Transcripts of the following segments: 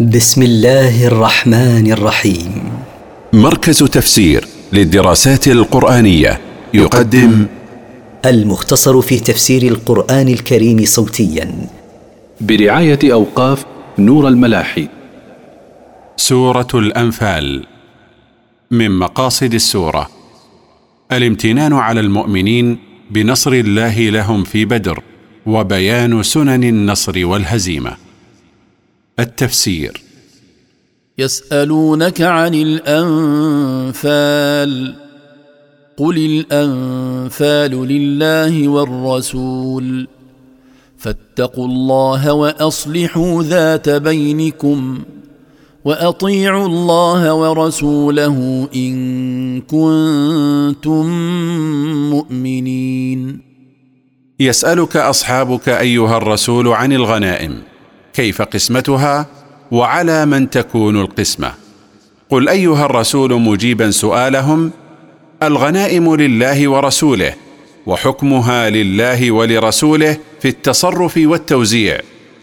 بسم الله الرحمن الرحيم. مركز تفسير للدراسات القرآنية يقدم المختصر في تفسير القرآن الكريم صوتيا. برعاية أوقاف نور الملاحي. سورة الأنفال. من مقاصد السورة. الامتنان على المؤمنين بنصر الله لهم في بدر وبيان سنن النصر والهزيمة. التفسير. يسألونك عن الأنفال قل الأنفال لله والرسول. فاتقوا الله وأصلحوا ذات بينكم وأطيعوا الله ورسوله إن كنتم مؤمنين. يسألك أصحابك أيها الرسول عن الغنائم. كيف قسمتها وعلى من تكون القسمة. قل أيها الرسول مجيبا سؤالهم الغنائم لله ورسوله وحكمها لله ولرسوله في التصرف والتوزيع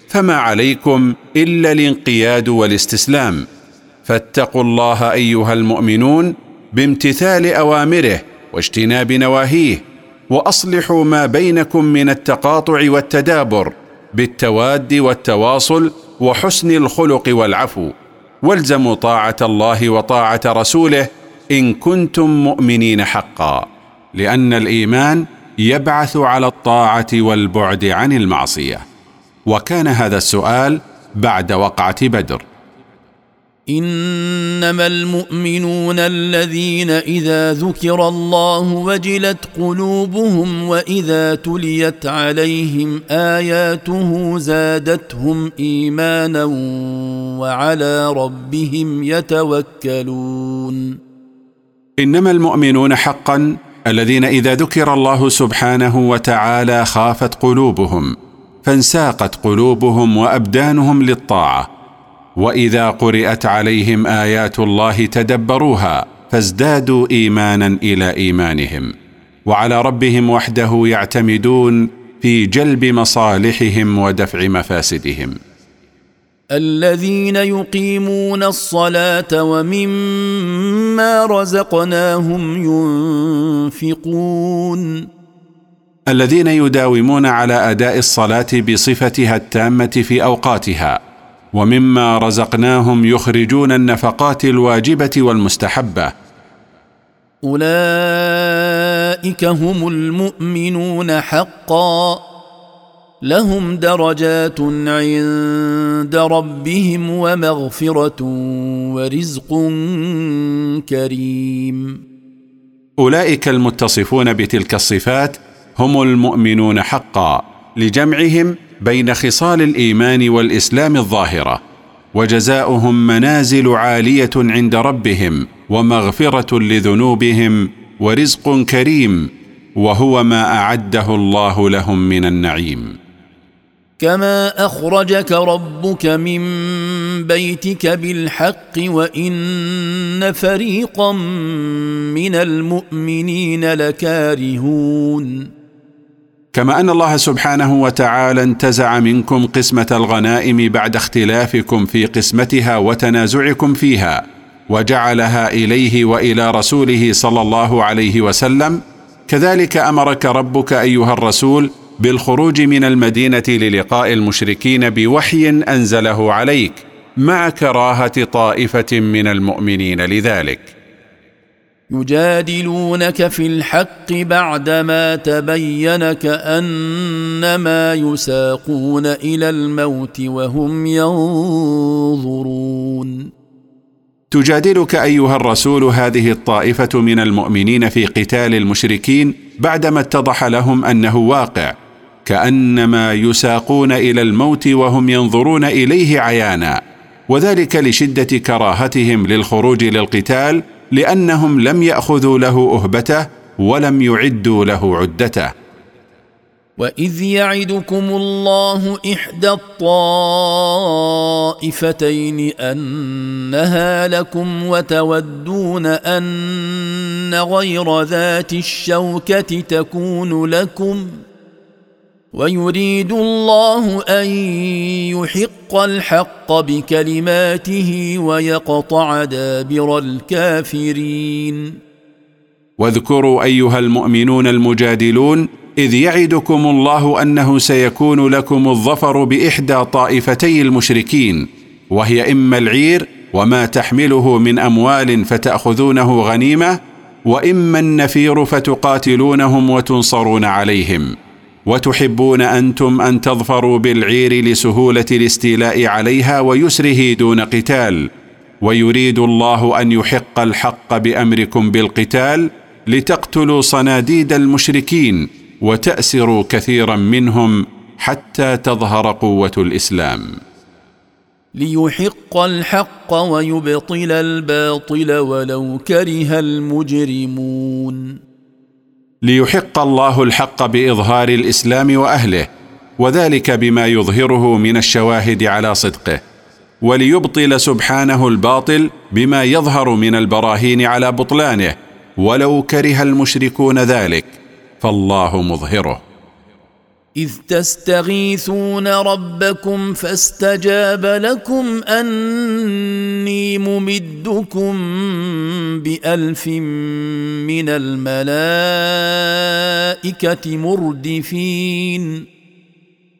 فما عليكم إلا الانقياد والاستسلام. فاتقوا الله أيها المؤمنون بامتثال أوامره واجتناب نواهيه وأصلحوا ما بينكم من التقاطع والتدابر بالتواد والتواصل وحسن الخلق والعفو. والزموا طاعة الله وطاعة رسوله إن كنتم مؤمنين حقا. لأن الإيمان يبعث على الطاعة والبعد عن المعصية. وكان هذا السؤال بعد وقعة بدر. إنما المؤمنون الذين إذا ذكر الله وجلت قلوبهم وإذا تليت عليهم آياته زادتهم إيمانا وعلى ربهم يتوكلون. إنما المؤمنون حقا الذين إذا ذكر الله سبحانه وتعالى خافت قلوبهم فانساقت قلوبهم وأبدانهم للطاعة. وإذا قرات عليهم آيات الله تدبروها فازدادوا إيمانا إلى إيمانهم وعلى ربهم وحده يعتمدون في جلب مصالحهم ودفع مفاسدهم. الذين يقيمون الصلاة ومما رزقناهم ينفقون. الذين يداومون على أداء الصلاة بصفتها التامة في أوقاتها ومما رزقناهم يخرجون النفقات الواجبة والمستحبة. أولئك هم المؤمنون حقا. لهم درجات عند ربهم ومغفرة ورزق كريم. أولئك المتصفون بتلك الصفات هم المؤمنون حقا لجمعهم بين خصال الإيمان والإسلام الظاهرة وجزاؤهم منازل عالية عند ربهم ومغفرة لذنوبهم ورزق كريم وهو ما أعده الله لهم من النعيم. كما اخرجك ربك من بيتك بالحق وان فريقا من المؤمنين لكارهون كما أن الله سبحانه وتعالى انتزع منكم قسمة الغنائم بعد اختلافكم في قسمتها وتنازعكم فيها وجعلها إليه وإلى رسوله صلى الله عليه وسلم. كذلك أمرك ربك أيها الرسول بالخروج من المدينة للقاء المشركين بوحي أنزله عليك مع كراهة طائفة من المؤمنين لذلك. يجادلونك في الحق بعدما تبين كأنما يساقون إلى الموت وهم ينظرون. تجادلك أيها الرسول هذه الطائفة من المؤمنين في قتال المشركين بعدما اتضح لهم أنه واقع كأنما يساقون إلى الموت وهم ينظرون إليه عيانا وذلك لشدة كراهتهم للخروج للقتال لأنهم لم يأخذوا له أهبته ولم يعدوا له عدته. وإذ يعدكم الله إحدى الطائفتين أنها لكم وتودون أن غير ذات الشوكة تكون لكم ويريد الله أن يحق الحق بكلماته ويقطع دابر الكافرين. واذكروا أيها المؤمنون المجادلون إذ يعدكم الله أنه سيكون لكم الظفر بإحدى طائفتي المشركين وهي إما العير وما تحمله من أموال فتأخذونه غنيمة وإما النفير فتقاتلونهم وتنصرون عليهم. وتحبون أنتم أن تظفروا بالعير لسهولة الاستيلاء عليها ويسره دون قتال. ويريد الله أن يحق الحق بأمركم بالقتال لتقتلوا صناديد المشركين وتأسروا كثيرا منهم حتى تظهر قوة الإسلام. ليحق الحق ويبطل الباطل ولو كره المجرمون. ليحق الله الحق بإظهار الإسلام وأهله وذلك بما يظهره من الشواهد على صدقه وليبطل سبحانه الباطل بما يظهر من البراهين على بطلانه ولو كره المشركون ذلك فالله مظهره. إذ تستغيثون ربكم فاستجاب لكم أني ممدكم بألف من الملائكة مردفين.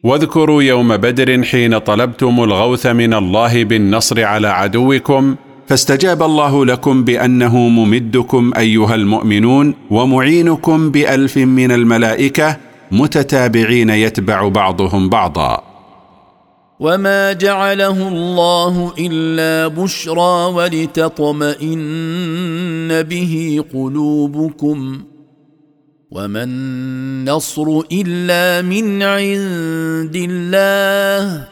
واذكروا يوم بدر حين طلبتم الغوث من الله بالنصر على عدوكم فاستجاب الله لكم بأنه ممدكم أيها المؤمنون ومعينكم بألف من الملائكة متتابعين يتبع بعضهم بعضا. وما جعله الله الا بشرى ولتطمئن به قلوبكم وما النصر الا من عند الله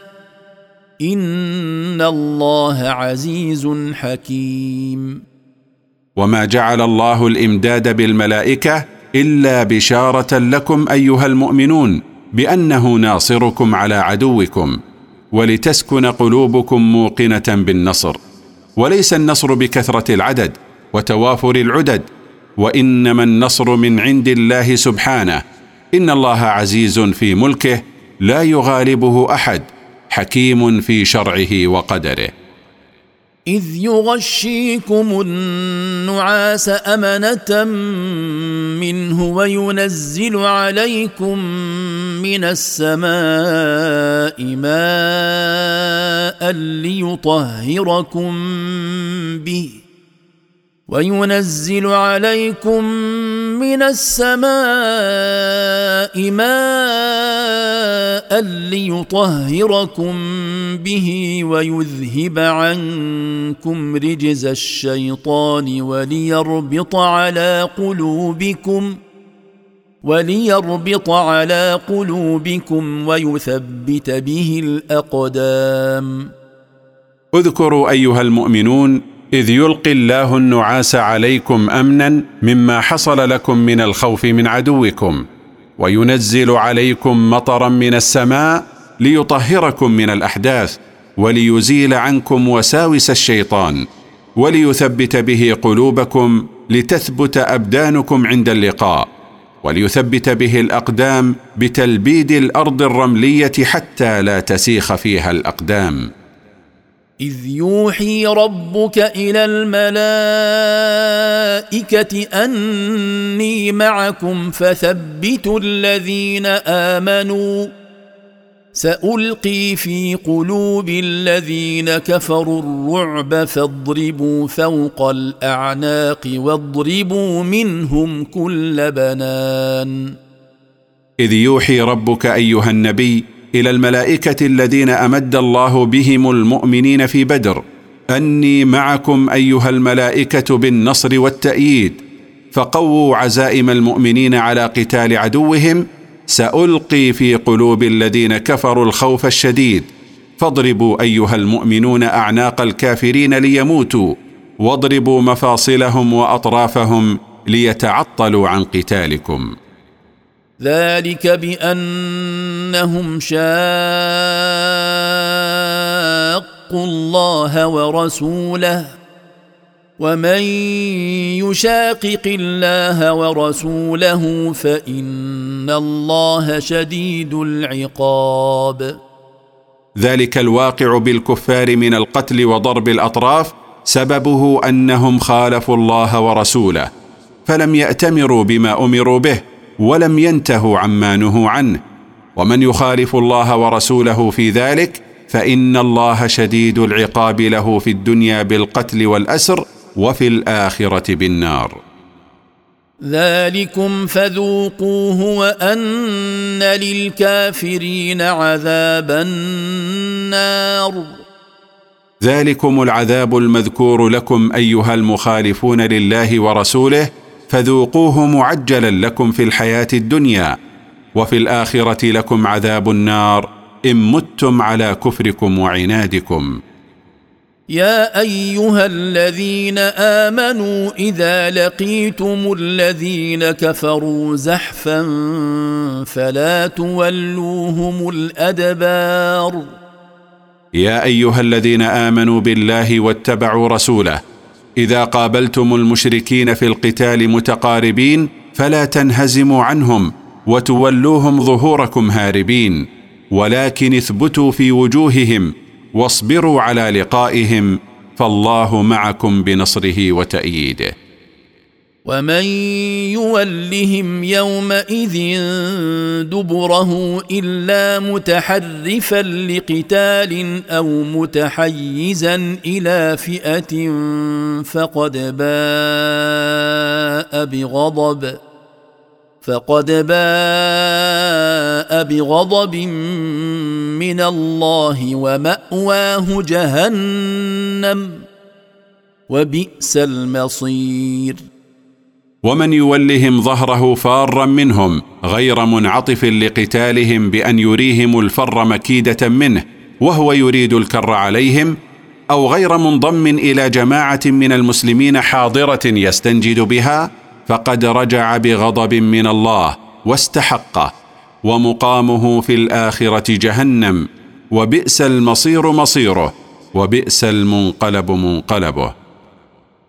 ان الله عزيز حكيم. وما جعل الله الامداد بالملائكه إلا بشارة لكم أيها المؤمنون بأنه ناصركم على عدوكم ولتسكن قلوبكم موقنة بالنصر وليس النصر بكثرة العدد وتوافر العدد وإنما النصر من عند الله سبحانه. إن الله عزيز في ملكه لا يغالبه أحد حكيم في شرعه وقدره. إذ يغشيكم النعاس أمنة منه وينزل عليكم من السماء ماء ليطهركم به وينزل عليكم من السماء ماء ليطهركم به ويذهب عنكم رجز الشيطان وليربط على قلوبكم وليربط على قلوبكم ويثبت به الاقدام. اذكروا أيها المؤمنون إذ يلقي الله النعاس عليكم امنا مما حصل لكم من الخوف من عدوكم. وينزل عليكم مطرا من السماء ليطهركم من الأحداث وليزيل عنكم وساوس الشيطان وليثبت به قلوبكم لتثبت أبدانكم عند اللقاء وليثبت به الأقدام بتلبيد الأرض الرملية حتى لا تسيخ فيها الأقدام إذ يوحي ربك إلى الملائكة أني معكم فثبتوا الذين آمنوا. سألقي في قلوب الذين كفروا الرعب فاضربوا فوق الأعناق واضربوا منهم كل بنان. إذ يوحي ربك أيها النبي إلى الملائكة الذين أمد الله بهم المؤمنين في بدر. أني معكم أيها الملائكة بالنصر والتأييد. فقووا عزائم المؤمنين على قتال عدوهم. سألقي في قلوب الذين كفروا الخوف الشديد. فاضربوا أيها المؤمنون أعناق الكافرين ليموتوا. واضربوا مفاصلهم وأطرافهم ليتعطلوا عن قتالكم. ذلك بأنهم شاقوا الله ورسوله ومن يشاقق الله ورسوله فإن الله شديد العقاب. ذلك الواقع بالكفار من القتل وضرب الأطراف سببه أنهم خالفوا الله ورسوله فلم يأتمروا بما أمروا به. ولم ينتهوا عما نهوا عنه. ومن يخالف الله ورسوله في ذلك فإن الله شديد العقاب له في الدنيا بالقتل والأسر وفي الآخرة بالنار. ذلكم فذوقوه وأن للكافرين عذاب النار. ذلكم العذاب المذكور لكم أيها المخالفون لله ورسوله فذوقوه معجلا لكم في الحياة الدنيا وفي الآخرة لكم عذاب النار إن متم على كفركم وعنادكم. يا أيها الذين آمنوا إذا لقيتم الذين كفروا زحفا فلا تولوهم الأدبار. يا أيها الذين آمنوا بالله واتبعوا رسوله إذا قابلتم المشركين في القتال متقاربين فلا تنهزموا عنهم وتولوهم ظهوركم هاربين ولكن اثبتوا في وجوههم واصبروا على لقائهم فالله معكم بنصره وتأييده. ومن يولهم يومئذ دبره الا متحرفا لقتال أو متحيزا إلى فئه فقد باء بغضب فقد باء بغضب من الله وماواه جهنم وبئس المصير ومن يولهم ظهره فارا منهم غير منعطف لقتالهم بأن يريهم الفر مكيدة منه وهو يريد الكر عليهم أو غير منضم إلى جماعة من المسلمين حاضرة يستنجد بها فقد رجع بغضب من الله واستحقه ومقامه في الآخرة جهنم وبئس المصير مصيره وبئس المنقلب منقلبه.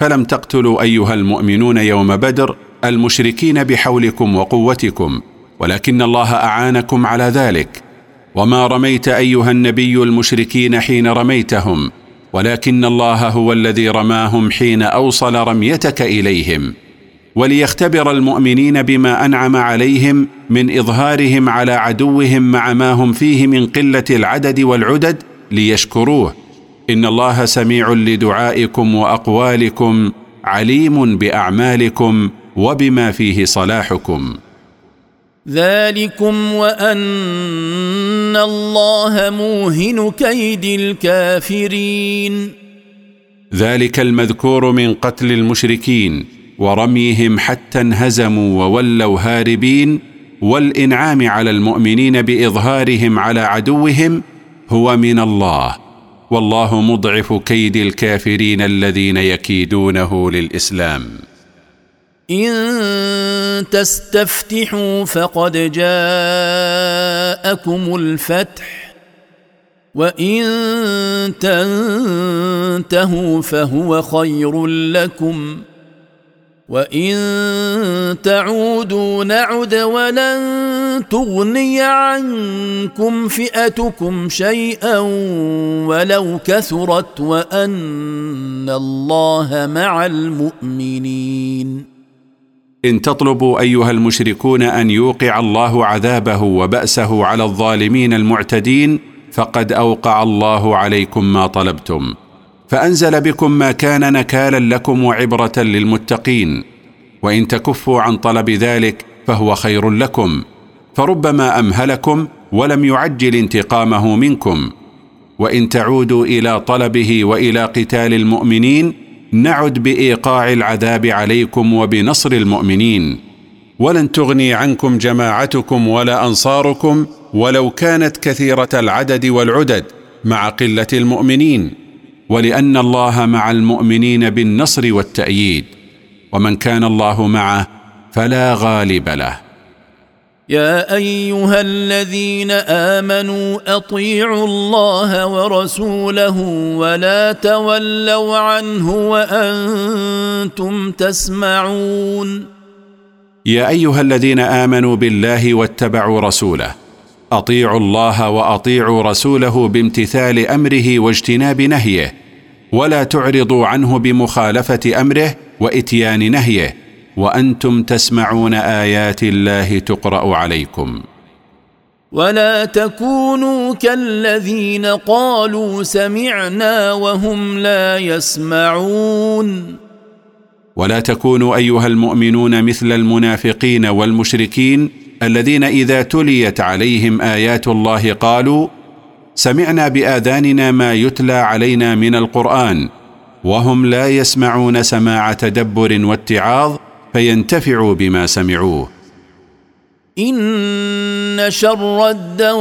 فلم تقتلوا أيها المؤمنون يوم بدر المشركين بحولكم وقوتكم ولكن الله أعانكم على ذلك. وما رميت أيها النبي المشركين حين رميتهم ولكن الله هو الذي رماهم حين أوصل رميتك إليهم. وليختبر المؤمنين بما أنعم عليهم من إظهارهم على عدوهم مع ما هم فيه من قلة العدد والعدد ليشكروه. إن الله سميع لدعائكم وأقوالكم عليم بأعمالكم وبما فيه صلاحكم. ذلكم وأن الله موهن كيد الكافرين. ذلك المذكور من قتل المشركين ورميهم حتى انهزموا وولوا هاربين والإنعام على المؤمنين بإظهارهم على عدوهم هو من الله. والله مضعف كيد الكافرين الذين يكيدونه للإسلام. إن تستفتحوا فقد جاءكم الفتح وإن تنتهوا فهو خير لكم وإن تعودوا نعد ولن تغني عنكم فئتكم شيئا ولو كثرت وان الله مع المؤمنين. إن تطلبوا أيها المشركون أن يوقع الله عذابه وبأسه على الظالمين المعتدين فقد أوقع الله عليكم ما طلبتم. فأنزل بكم ما كان نكالا لكم وعبرة للمتقين. وإن تكفوا عن طلب ذلك فهو خير لكم. فربما أمهلكم ولم يعجل انتقامه منكم. وإن تعودوا إلى طلبه وإلى قتال المؤمنين نعد بإيقاع العذاب عليكم وبنصر المؤمنين. ولن تغني عنكم جماعتكم ولا أنصاركم ولو كانت كثيرة العدد والعدد مع قلة المؤمنين. ولأن الله مع المؤمنين بالنصر والتأييد. ومن كان الله معه فلا غالب له. يا أيها الذين آمنوا أطيعوا الله ورسوله ولا تولوا عنه وأنتم تسمعون. يا أيها الذين آمنوا بالله واتبعوا رسوله. أطيعوا الله وأطيعوا رسوله بامتثال أمره واجتناب نهيه. ولا تعرضوا عنه بمخالفة أمره وإتيان نهيه. وأنتم تسمعون آيات الله تقرأ عليكم. ولا تكونوا كالذين قالوا سمعنا وهم لا يسمعون. ولا تكونوا أيها المؤمنون مثل المنافقين والمشركين الذين إذا تليت عليهم آيات الله قالوا سمعنا بآذاننا ما يتلى علينا من القرآن وهم لا يسمعون سماع تدبر واتعاظ فينتفعوا بما سمعوه. إن شر الدواب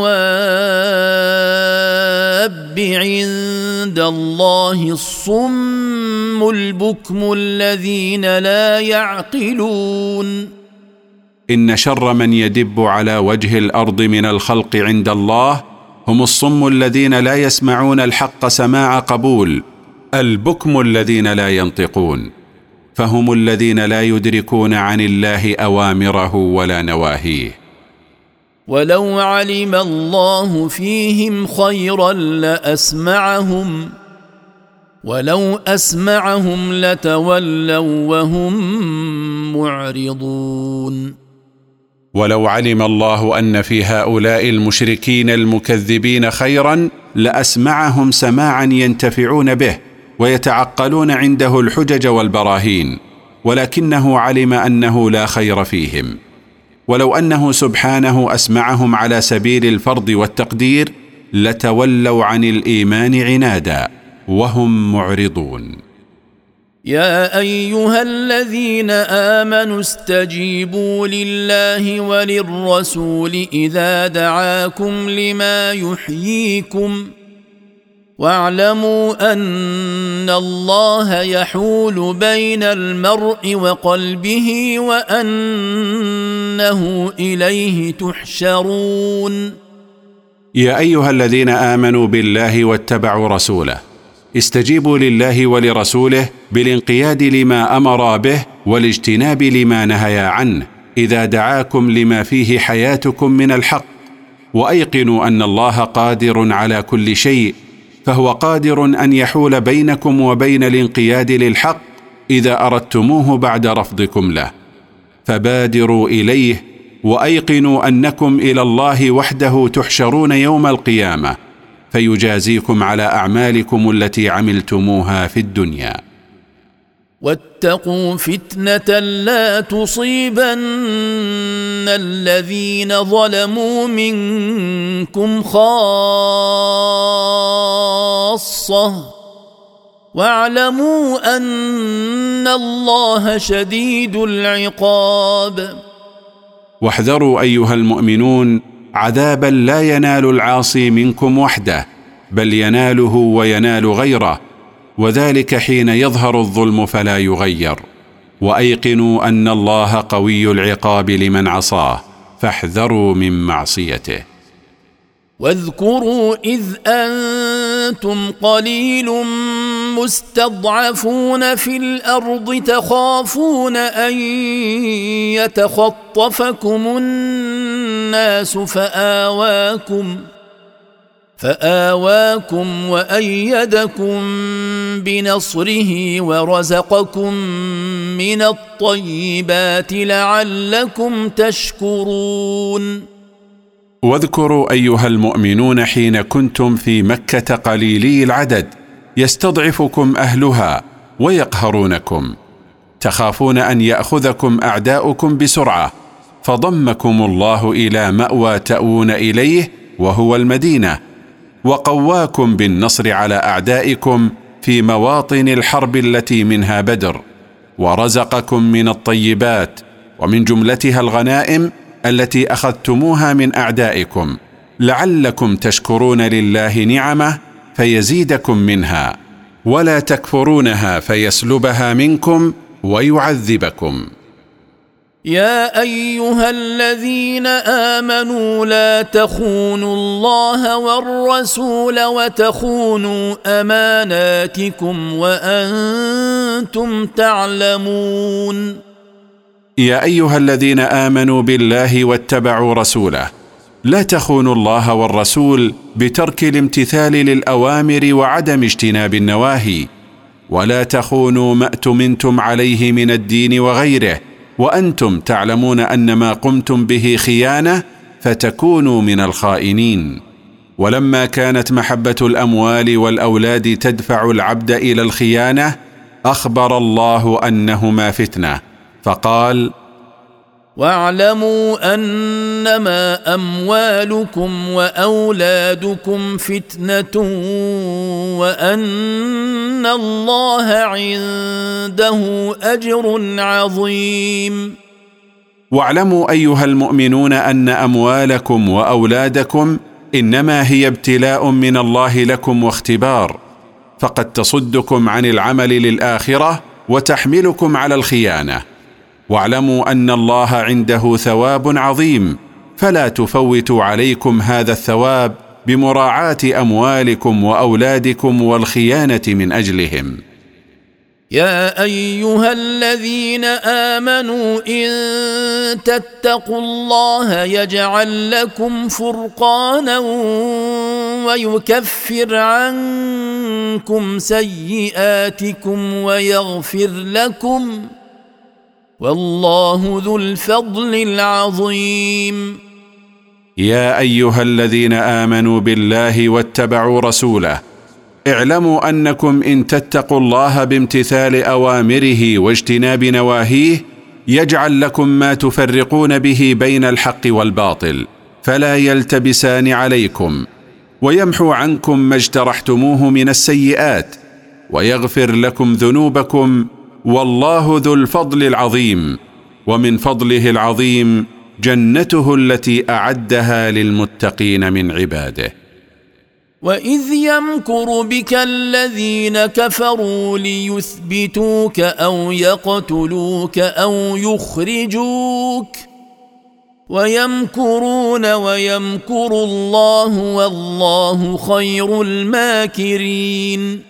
عند الله الصم البكم الذين لا يعقلون. إن شر من يدب على وجه الأرض من الخلق عند الله هم الصم الذين لا يسمعون الحق سماع قبول البكم الذين لا ينطقون. فهم الذين لا يدركون عن الله أوامره ولا نواهيه. ولو علم الله فيهم خيرا لاسمعهم ولو اسمعهم لتولوا وهم معرضون. ولو علم الله ان في هؤلاء المشركين المكذبين خيرا لاسمعهم سماعا ينتفعون به. ويتعقلون عنده الحجج والبراهين ولكنه علم أنه لا خير فيهم. ولو أنه سبحانه أسمعهم على سبيل الفرض والتقدير لتولوا عن الإيمان عنادا وهم معرضون. يا أيها الذين آمنوا استجيبوا لله وللرسول إذا دعاكم لما يحييكم واعلموا أن الله يحول بين المرء وقلبه وأنه إليه تحشرون. يا أيها الذين آمنوا بالله واتبعوا رسوله استجيبوا لله ولرسوله بالانقياد لما أمر به والاجتناب لما نهيا عنه إذا دعاكم لما فيه حياتكم من الحق وأيقنوا أن الله قادر على كل شيء فهو قادر أن يحول بينكم وبين الانقياد للحق إذا أردتموه بعد رفضكم له. فبادروا إليه وأيقنوا أنكم إلى الله وحده تحشرون يوم القيامة فيجازيكم على أعمالكم التي عملتموها في الدنيا. واتقوا فتنة لا تصيبن الذين ظلموا منكم خاصة. واعلموا أن الله شديد العقاب. واحذروا أيها المؤمنون عذابا لا ينال العاصي منكم وحده بل يناله وينال غيره. وذلك حين يظهر الظلم فلا يغير. وأيقنوا أن الله قوي العقاب لمن عصاه فاحذروا من معصيته. واذكروا إذ أنتم قليل مستضعفون في الأرض تخافون أن يتخطفكم الناس فآواكم فآواكم وأيدكم بنصره ورزقكم من الطيبات لعلكم تشكرون. واذكروا أيها المؤمنون حين كنتم في مكة قليلي العدد يستضعفكم أهلها ويقهرونكم. تخافون أن يأخذكم أعداؤكم بسرعة فضمكم الله إلى مأوى تأوون إليه وهو المدينة. وقواكم بالنصر على أعدائكم في مواطن الحرب التي منها بدر ورزقكم من الطيبات ومن جملتها الغنائم التي أخذتموها من أعدائكم. لعلكم تشكرون لله نعمة فيزيدكم منها ولا تكفرونها فيسلبها منكم ويعذبكم. يا أيها الذين آمنوا لا تخونوا الله والرسول وتخونوا أماناتكم وأنتم تعلمون. يا أيها الذين آمنوا بالله واتبعوا رسوله لا تخونوا الله والرسول بترك الامتثال للأوامر وعدم اجتناب النواهي ولا تخونوا ما اؤتمنتم عليه من الدين وغيره وأنتم تعلمون أن ما قمتم به خيانة فتكونوا من الخائنين. ولما كانت محبة الأموال والأولاد تدفع العبد إلى الخيانة أخبر الله أنهما فتنة فقال واعلموا أنما أموالكم وأولادكم فتنة وأن الله عنده أجر عظيم. واعلموا أيها المؤمنون أن أموالكم وأولادكم إنما هي ابتلاء من الله لكم واختبار فقد تصدكم عن العمل للآخرة وتحملكم على الخيانة. واعلموا أن الله عنده ثواب عظيم. فلا تفوتوا عليكم هذا الثواب بمراعاة أموالكم وأولادكم والخيانة من أجلهم. يا أيها الذين آمنوا إن تتقوا الله يجعل لكم فرقانا ويكفر عنكم سيئاتكم ويغفر لكم والله ذو الفضل العظيم. يا أيها الذين آمنوا بالله واتبعوا رسوله اعلموا أنكم إن تتقوا الله بامتثال أوامره واجتناب نواهيه يجعل لكم ما تفرقون به بين الحق والباطل فلا يلتبسان عليكم ويمحو عنكم ما اجترحتموه من السيئات ويغفر لكم ذنوبكم والله ذو الفضل العظيم ومن فضله العظيم جنته التي أعدها للمتقين من عباده. واذ يمكر بك الذين كفروا ليثبتوك أو يقتلوك أو يخرجوك ويمكرون ويمكر الله والله خير الماكرين.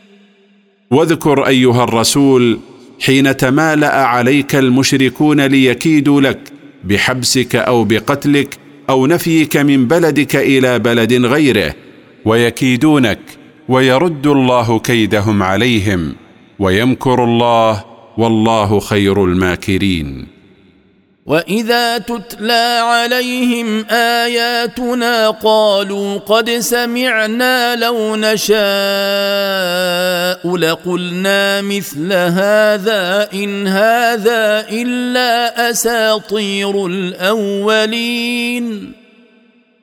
واذكر أيها الرسول حين تمالأ عليك المشركون ليكيدوا لك بحبسك أو بقتلك أو نفيك من بلدك إلى بلد غيره ويكيدونك ويرد الله كيدهم عليهم ويمكر الله والله خير الماكرين. واذا تتلى عليهم اياتنا قالوا قد سمعنا لو نشاء لقلنا مثل هذا ان هذا الا اساطير الاولين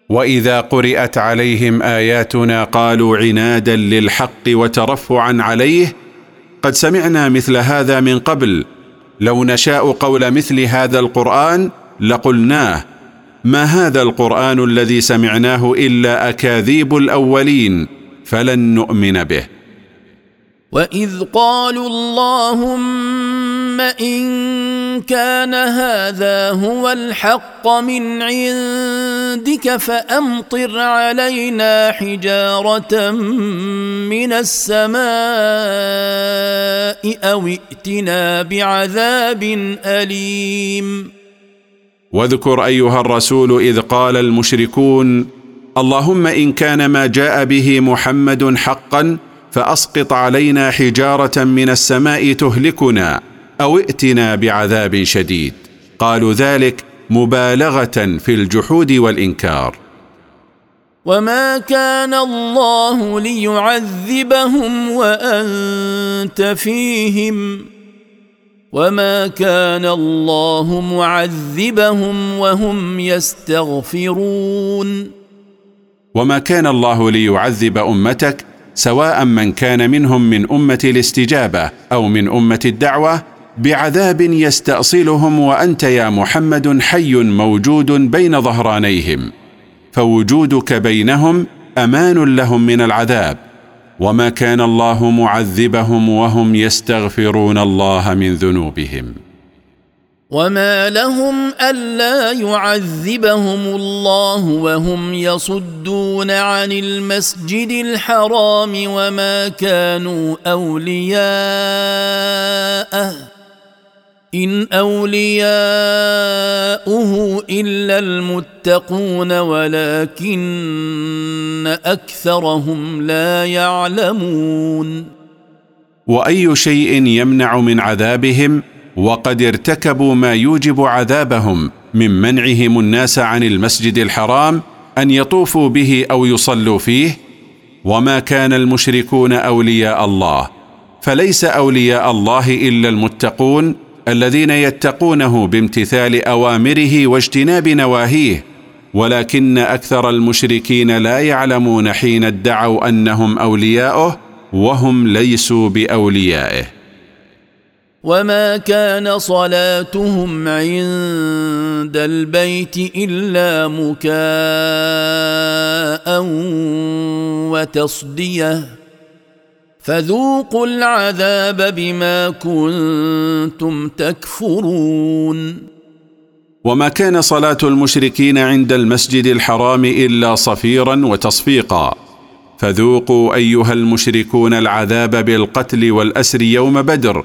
واذا قرات عليهم اياتنا قالوا عنادا للحق وترفعا عليه قد سمعنا مثل هذا من قبل لو نشاء قول مثل هذا القرآن لقلناه ما هذا القرآن الذي سمعناه إلا أكاذيب الأولين فلن نؤمن به. واذ قالوا اللهم ان كان هذا هو الحق من عندك فامطر علينا حجاره من السماء أو ائتنا بعذاب اليم واذكر أيها الرسول إذ قال المشركون اللهم إن كان ما جاء به محمد حقا فأسقط علينا حجارة من السماء تهلكنا أو ائتنا بعذاب شديد. قالوا ذلك مبالغة في الجحود والإنكار. وما كان الله ليعذبهم وأنت فيهم. وما كان الله معذبهم وهم يستغفرون. وما كان الله ليعذب أمتك سواء من كان منهم من أمة الاستجابة أو من أمة الدعوة بعذاب يستأصلهم وأنت يا محمد حي موجود بين ظهرانيهم فوجودك بينهم أمان لهم من العذاب وما كان الله معذبهم وهم يستغفرون الله من ذنوبهم. وما لهم الا يعذبهم الله وهم يصدون عن المسجد الحرام وما كانوا اولياءه ان اولياؤه الا المتقون ولكن اكثرهم لا يعلمون واي شيء يمنع من عذابهم وقد ارتكبوا ما يوجب عذابهم من منعهم الناس عن المسجد الحرام أن يطوفوا به أو يصلوا فيه وما كان المشركون أولياء الله. فليس أولياء الله إلا المتقون الذين يتقونه بامتثال أوامره واجتناب نواهيه. ولكن أكثر المشركين لا يعلمون حين ادعوا أنهم أولياؤه وهم ليسوا بأوليائه. وما كان صلاتهم عند البيت الا مكاء وتصديه فذوقوا العذاب بما كنتم تكفرون وما كان صلاه المشركين عند المسجد الحرام الا صفيرا وتصفيقا فذوقوا ايها المشركون العذاب بالقتل والاسر يوم بدر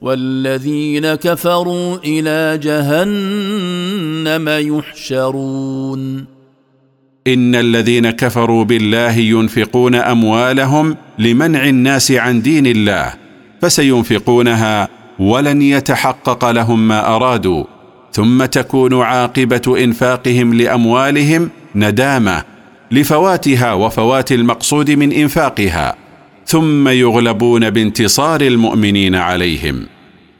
والذين كفروا إلى جهنم يحشرون. إن الذين كفروا بالله ينفقون أموالهم لمنع الناس عن دين الله فسينفقونها ولن يتحقق لهم ما أرادوا ثم تكون عاقبة إنفاقهم لأموالهم ندامة لفواتها وفوات المقصود من إنفاقها. ثم يغلبون بانتصار المؤمنين عليهم.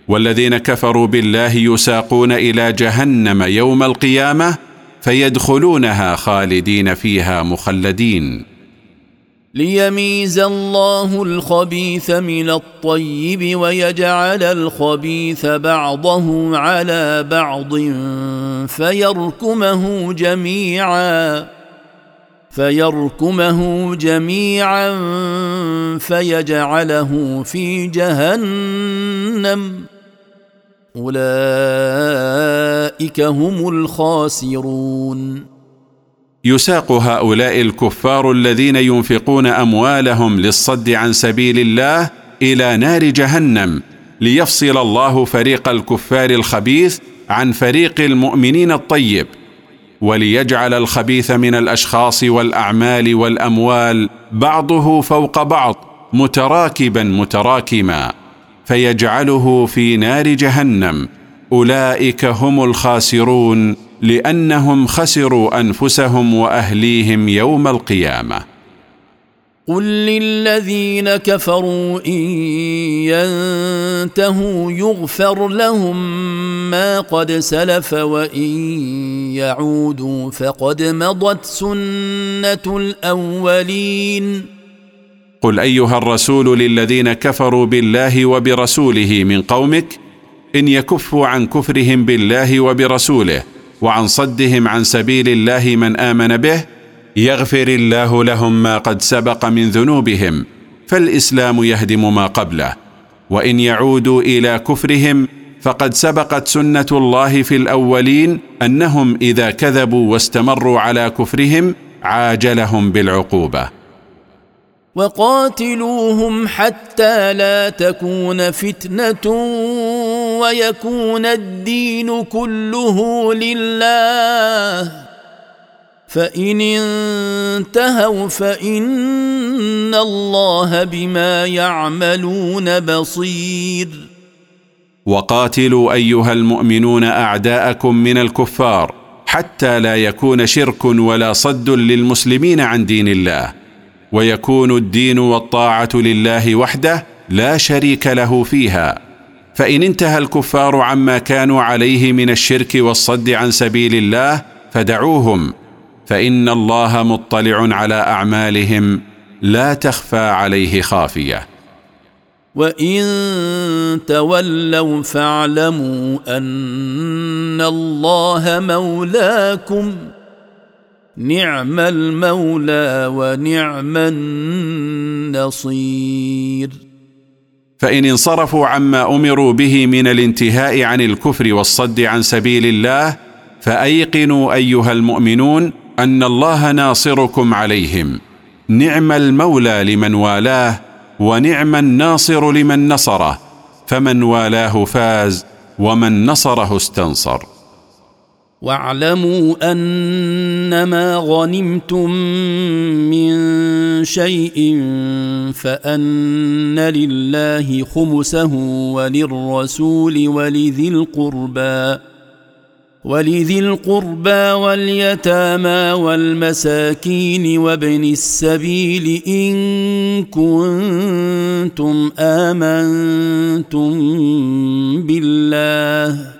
والذين كفروا بالله يساقون إلى جهنم يوم القيامة فيدخلونها خالدين فيها مخلدين. ليميز الله الخبيث من الطيب ويجعل الخبيث بعضه على بعض فيركمه جميعا. فيركمه جميعا فيجعله في جهنم. أولئك هم الخاسرون. يساق هؤلاء الكفار الذين ينفقون أموالهم للصد عن سبيل الله إلى نار جهنم ليفصل الله فريق الكفار الخبيث عن فريق المؤمنين الطيب. وليجعل الخبيث من الأشخاص والأعمال والأموال بعضه فوق بعض متراكبا متراكما فيجعله في نار جهنم. أولئك هم الخاسرون لأنهم خسروا أنفسهم وأهليهم يوم القيامة. قل للذين كفروا ان ينتهوا يغفر لهم ما قد سلف وان يعودوا فقد مضت سنه الاولين قل ايها الرسول للذين كفروا بالله وبرسوله من قومك ان يكفوا عن كفرهم بالله وبرسوله وعن صدهم عن سبيل الله من امن به يغفر الله لهم ما قد سبق من ذنوبهم فالإسلام يهدم ما قبله. وإن يعودوا إلى كفرهم فقد سبقت سنة الله في الأولين أنهم إذا كذبوا واستمروا على كفرهم عاجلهم بالعقوبة. وقاتلوهم حتى لا تكون فتنة ويكون الدين كله لله. فإن انتهوا فإن الله بما يعملون بصير. وقاتلوا أيها المؤمنون أعداءكم من الكفار حتى لا يكون شرك ولا صد للمسلمين عن دين الله. ويكون الدين والطاعة لله وحده لا شريك له فيها. فإن انتهى الكفار عما كانوا عليه من الشرك والصد عن سبيل الله فدعوهم. فإن الله مطلع على أعمالهم لا تخفى عليه خافية. وإن تولوا فاعلموا أن الله مولاكم نعم المولى ونعم النصير. فإن انصرفوا عما أمروا به من الانتهاء عن الكفر والصد عن سبيل الله فأيقنوا أيها المؤمنون أن الله ناصركم عليهم. نعم المولى لمن والاه ونعم الناصر لمن نصره. فمن والاه فاز ومن نصره استنصر. واعلموا أنما غنمتم من شيء فأن لله خمسه وللرسول ولذي القربى. ولذي القربى واليتامى والمساكين وابن السبيل إن كنتم آمنتم بالله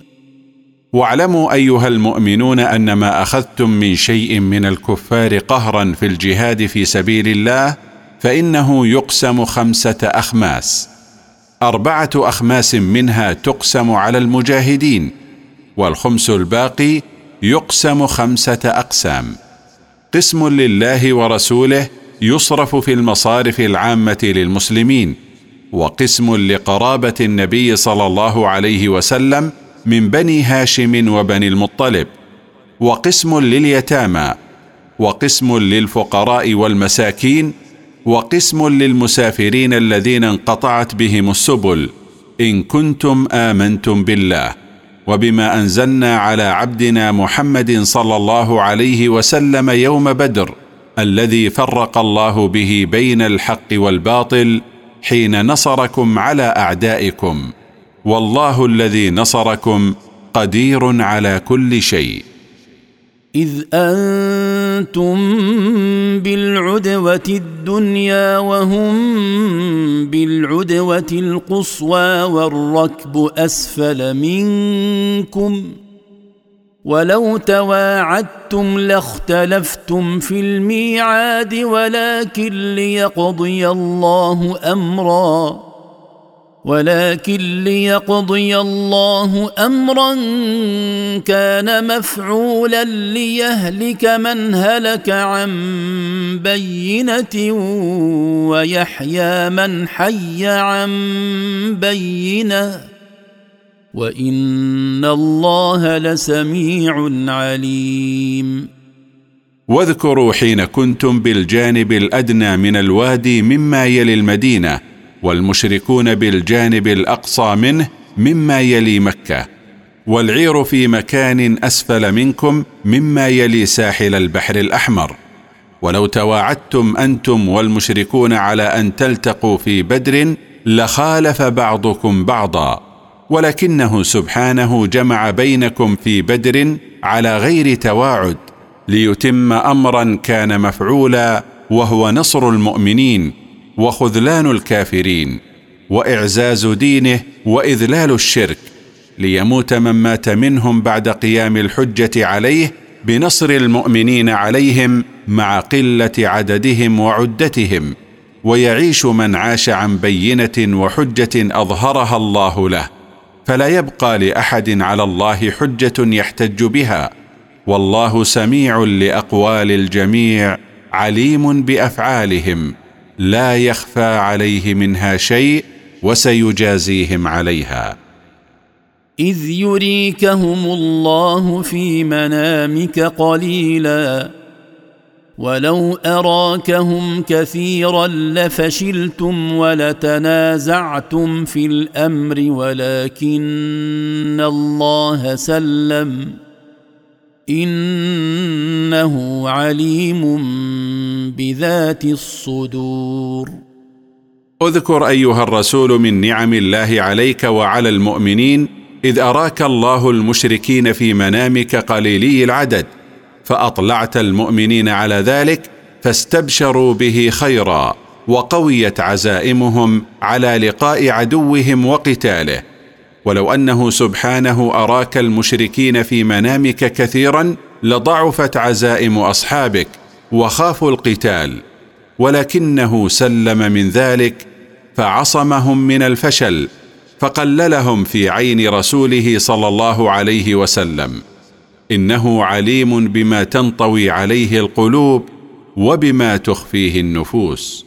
واعلموا أيها المؤمنون أن ما أخذتم من شيء من الكفار قهرا في الجهاد في سبيل الله فإنه يقسم خمسة أخماس. أربعة أخماس منها تقسم على المجاهدين والخمس الباقي يقسم خمسة أقسام. قسم لله ورسوله يصرف في المصارف العامة للمسلمين وقسم لقرابة النبي صلى الله عليه وسلم من بني هاشم وبني المطلب وقسم لليتامى وقسم للفقراء والمساكين وقسم للمسافرين الذين انقطعت بهم السبل إن كنتم آمنتم بالله وبما أنزلنا على عبدنا محمد صلى الله عليه وسلم يوم بدر الذي فرق الله به بين الحق والباطل حين نصركم على أعدائكم. والله الذي نصركم قدير على كل شيء. إذ أنتم بالعدوة الدنيا وهم بالعدوة القصوى والركب أسفل منكم ولو تواعدتم لاختلفتم في الميعاد ولكن ليقضي الله أمرا. ولكن ليقضي الله أمرا كان مفعولا ليهلك من هلك عن بينة ويحيى من حي عن بينة. وإن الله لسميع عليم. واذكروا حين كنتم بالجانب الأدنى من الوادي مما يلي المدينة والمشركون بالجانب الأقصى منه مما يلي مكة والعير في مكان أسفل منكم مما يلي ساحل البحر الأحمر. ولو تواعدتم أنتم والمشركون على أن تلتقوا في بدر لخالف بعضكم بعضا ولكنه سبحانه جمع بينكم في بدر على غير تواعد ليتم أمرا كان مفعولا وهو نصر المؤمنين. وخذلان الكافرين وإعزاز دينه وإذلال الشرك ليموت من مات منهم بعد قيام الحجة عليه بنصر المؤمنين عليهم مع قلة عددهم وعدتهم ويعيش من عاش عن بينة وحجة أظهرها الله له فلا يبقى لأحد على الله حجة يحتج بها والله سميع لأقوال الجميع عليم بأفعالهم. لا يخفى عليه منها شيء وسيجازيهم عليها. إذ يريكهم الله في منامك قليلا ولو أراكهم كثيرا لفشلتم ولتنازعتم في الأمر ولكن الله سلم إنه عليم بذات الصدور. اذكر أيها الرسول من نعم الله عليك وعلى المؤمنين إذ أراك الله المشركين في منامك قليلي العدد فأطلعت المؤمنين على ذلك فاستبشروا به خيرا وقويت عزائمهم على لقاء عدوهم وقتاله. ولو أنه سبحانه أراك المشركين في منامك كثيرا لضعفت عزائم أصحابك وخافوا القتال ولكنه سلم من ذلك فعصمهم من الفشل فقللهم في عين رسوله صلى الله عليه وسلم. إنه عليم بما تنطوي عليه القلوب وبما تخفيه النفوس.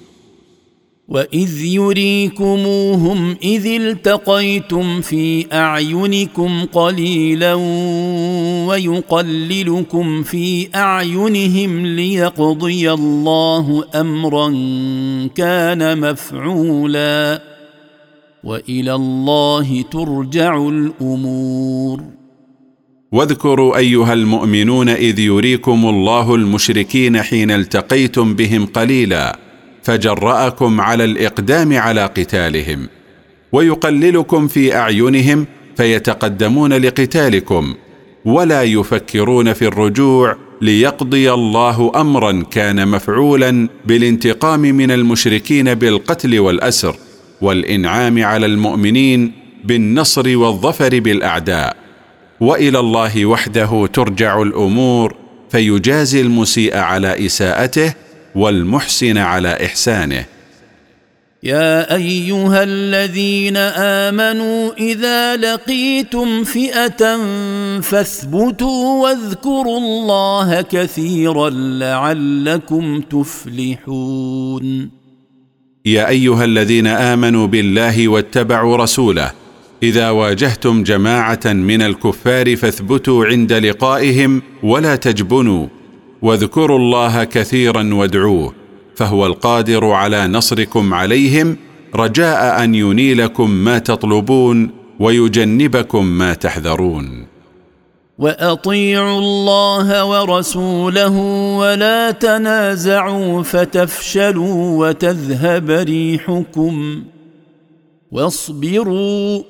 واذ يريكموهم اذ التقيتم في اعينكم قليلا ويقللكم في اعينهم ليقضي الله امرا كان مفعولا والى الله ترجع الأمور واذكروا أيها المؤمنون إذ يريكم الله المشركين حين التقيتم بهم قليلا فجرأكم على الإقدام على قتالهم ويقللكم في أعينهم فيتقدمون لقتالكم ولا يفكرون في الرجوع ليقضي الله امرا كان مفعولا بالانتقام من المشركين بالقتل والأسر والإنعام على المؤمنين بالنصر والظفر بالأعداء. وإلى الله وحده ترجع الأمور فيجازي المسيء على إساءته والمحسن على إحسانه. يا أيها الذين آمنوا إذا لقيتم فئة فاثبتوا واذكروا الله كثيرا لعلكم تفلحون. يا أيها الذين آمنوا بالله واتبعوا رسوله إذا واجهتم جماعة من الكفار فاثبتوا عند لقائهم ولا تجبنوا. واذكروا الله كثيرا وادعوه فهو القادر على نصركم عليهم رجاء أن ينيلكم ما تطلبون ويجنبكم ما تحذرون. وأطيعوا الله ورسوله ولا تنازعوا فتفشلوا وتذهب ريحكم. واصبروا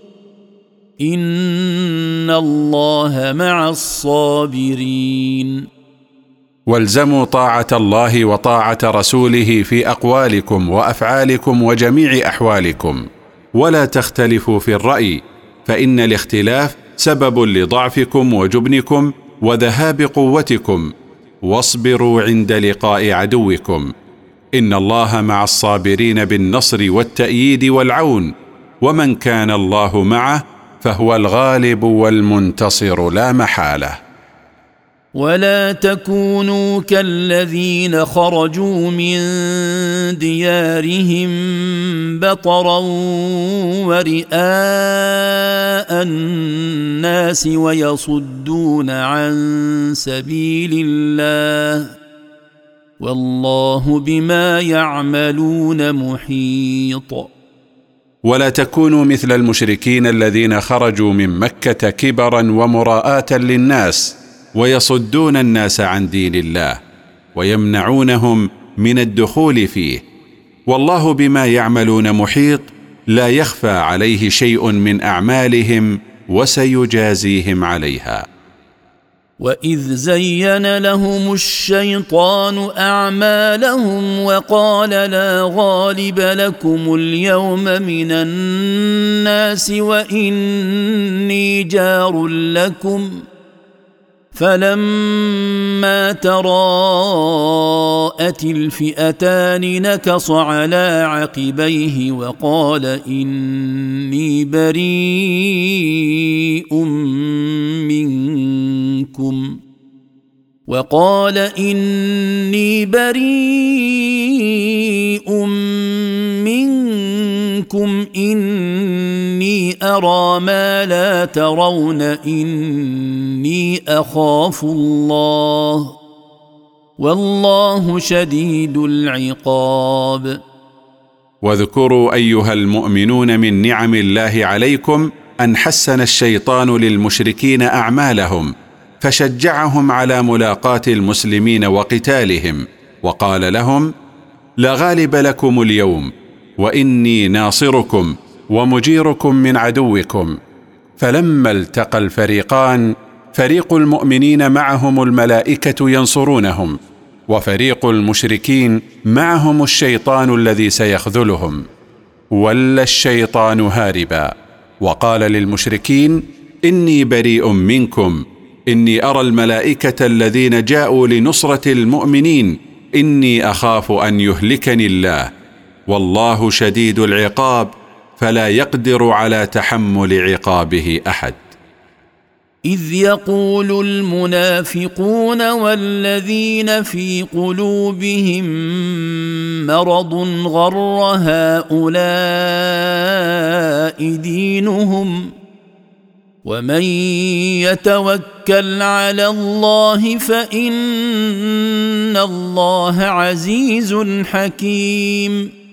إن الله مع الصابرين. والزموا طاعة الله وطاعة رسوله في أقوالكم وأفعالكم وجميع أحوالكم. ولا تختلفوا في الرأي فإن الاختلاف سبب لضعفكم وجبنكم وذهاب قوتكم. واصبروا عند لقاء عدوكم. إن الله مع الصابرين بالنصر والتأييد والعون. ومن كان الله معه فهو الغالب والمنتصر لا محالة. ولا تكونوا كالذين خرجوا من ديارهم بطرا ورئاء الناس ويصدون عن سبيل الله والله بما يعملون محيط. ولا تكونوا مثل المشركين الذين خرجوا من مكة كبرا ومراءاه للناس ويصدون الناس عن دين الله ويمنعونهم من الدخول فيه. والله بما يعملون محيط لا يخفى عليه شيء من أعمالهم وسيجازيهم عليها. وإذ زين لهم الشيطان أعمالهم وقال لا غالب لكم اليوم من الناس وإني جار لكم. فلما تراءت الفئتان نكص على عقبيه وقال إني بريء منكم. وقال إني بريء منكم. منكم إني أرى ما لا ترون إني أخاف الله والله شديد العقاب. واذكروا أيها المؤمنون من نعم الله عليكم أن حسن الشيطان للمشركين أعمالهم فشجعهم على ملاقاة المسلمين وقتالهم وقال لهم لا غالب لكم اليوم وإني ناصركم ومجيركم من عدوكم. فلما التقى الفريقان فريق المؤمنين معهم الملائكة ينصرونهم وفريق المشركين معهم الشيطان الذي سيخذلهم. ولى الشيطان هاربا وقال للمشركين إني بريء منكم إني أرى الملائكة الذين جاءوا لنصرة المؤمنين إني أخاف أن يهلكني الله. والله شديد العقاب فلا يقدر على تحمل عقابه أحد. إذ يقول المنافقون والذين في قلوبهم مرض غر هؤلاء دينهم ومن يتوكل على الله فإن الله عزيز حكيم.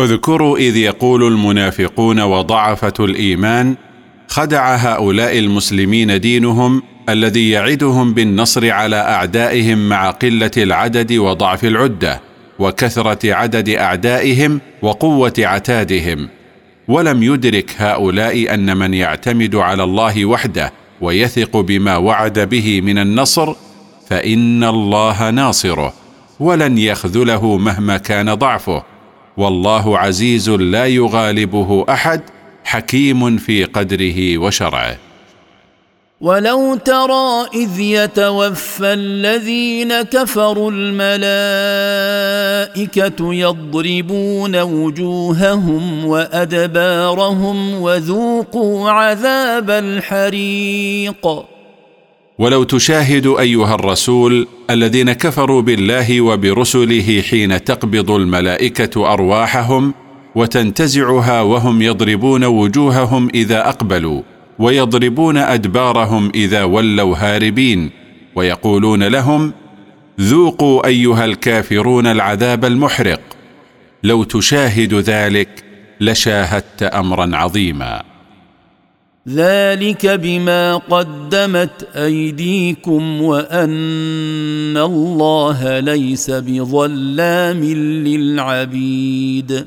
اذكروا إذ يقول المنافقون وضعفة الإيمان خدع هؤلاء المسلمين دينهم الذي يعدهم بالنصر على أعدائهم مع قلة العدد وضعف العدة وكثرة عدد أعدائهم وقوة عتادهم. ولم يدرك هؤلاء أن من يعتمد على الله وحده ويثق بما وعد به من النصر فإن الله ناصره ولن يخذله مهما كان ضعفه. والله عزيز لا يغالبه أحد حكيم في قدره وشرعه. ولو ترى اذ يتوفى الذين كفروا الملائكه يضربون وجوههم وادبارهم وذوقوا عذاب الحريق ولو تشاهد أيها الرسول الذين كفروا بالله وبرسله حين تقبض الملائكة أرواحهم وتنتزعها وهم يضربون وجوههم إذا أقبلوا ويضربون أدبارهم إذا ولوا هاربين ويقولون لهم ذوقوا أيها الكافرون العذاب المحرق لو تشاهد ذلك لشاهدت امرا عظيما. ذلك بما قدمت أيديكم وأن الله ليس بظلام للعبيد.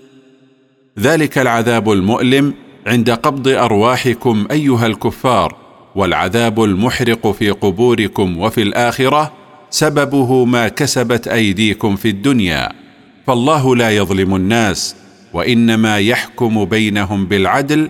ذلك العذاب المؤلم عند قبض أرواحكم أيها الكفار والعذاب المحرق في قبوركم وفي الآخرة سببه ما كسبت أيديكم في الدنيا. فالله لا يظلم الناس وإنما يحكم بينهم بالعدل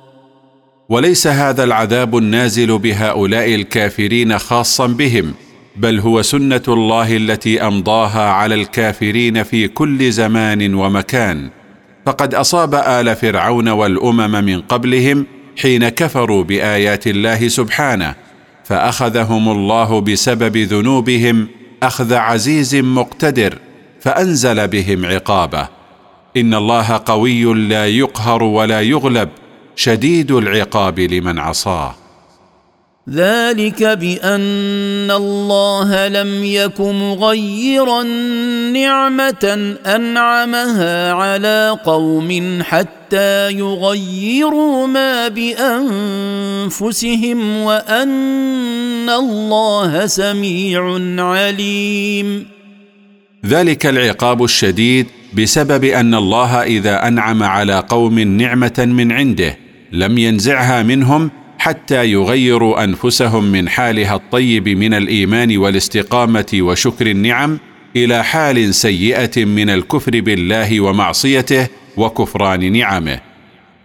وليس هذا العذاب النازل بهؤلاء الكافرين خاصا بهم بل هو سنة الله التي أمضاها على الكافرين في كل زمان ومكان. فقد أصاب آل فرعون والأمم من قبلهم حين كفروا بآيات الله سبحانه فأخذهم الله بسبب ذنوبهم أخذ عزيز مقتدر فأنزل بهم عقابه. إن الله قوي لا يقهر ولا يغلب شديد العقاب لمن عصاه. ذلك بأن الله لم يك مغيرا نعمة أنعمها على قوم حتى يغيروا ما بأنفسهم وأن الله سميع عليم. ذلك العقاب الشديد بسبب أن الله إذا أنعم على قوم نعمة من عنده. لم ينزعها منهم حتى يغيروا أنفسهم من حالها الطيب من الإيمان والاستقامة وشكر النعم إلى حال سيئة من الكفر بالله ومعصيته وكفران نعمه.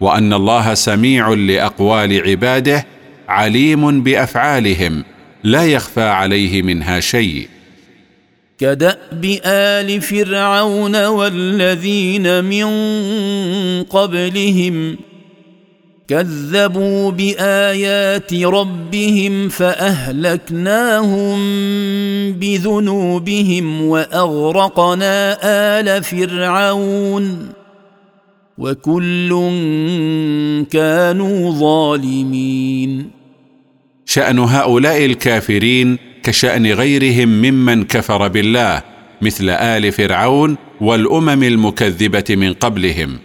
وأن الله سميع لأقوال عباده عليم بأفعالهم لا يخفى عليه منها شيء. كدأب آل فرعون والذين من قبلهم كذبوا بآيات ربهم فأهلكناهم بذنوبهم وأغرقنا آل فرعون وكل كانوا ظالمين. شأن هؤلاء الكافرين كشأن غيرهم ممن كفر بالله مثل آل فرعون والأمم المكذبة من قبلهم.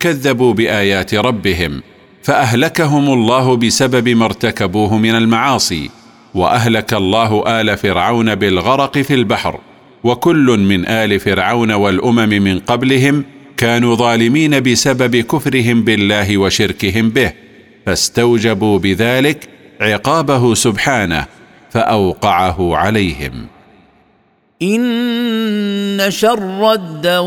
كذبوا بآيات ربهم فأهلكهم الله بسبب ما ارتكبوه من المعاصي وأهلك الله آل فرعون بالغرق في البحر وكل من آل فرعون والأمم من قبلهم كانوا ظالمين بسبب كفرهم بالله وشركهم به فاستوجبوا بذلك عقابه سبحانه فأوقعه عليهم. إن شر الدواب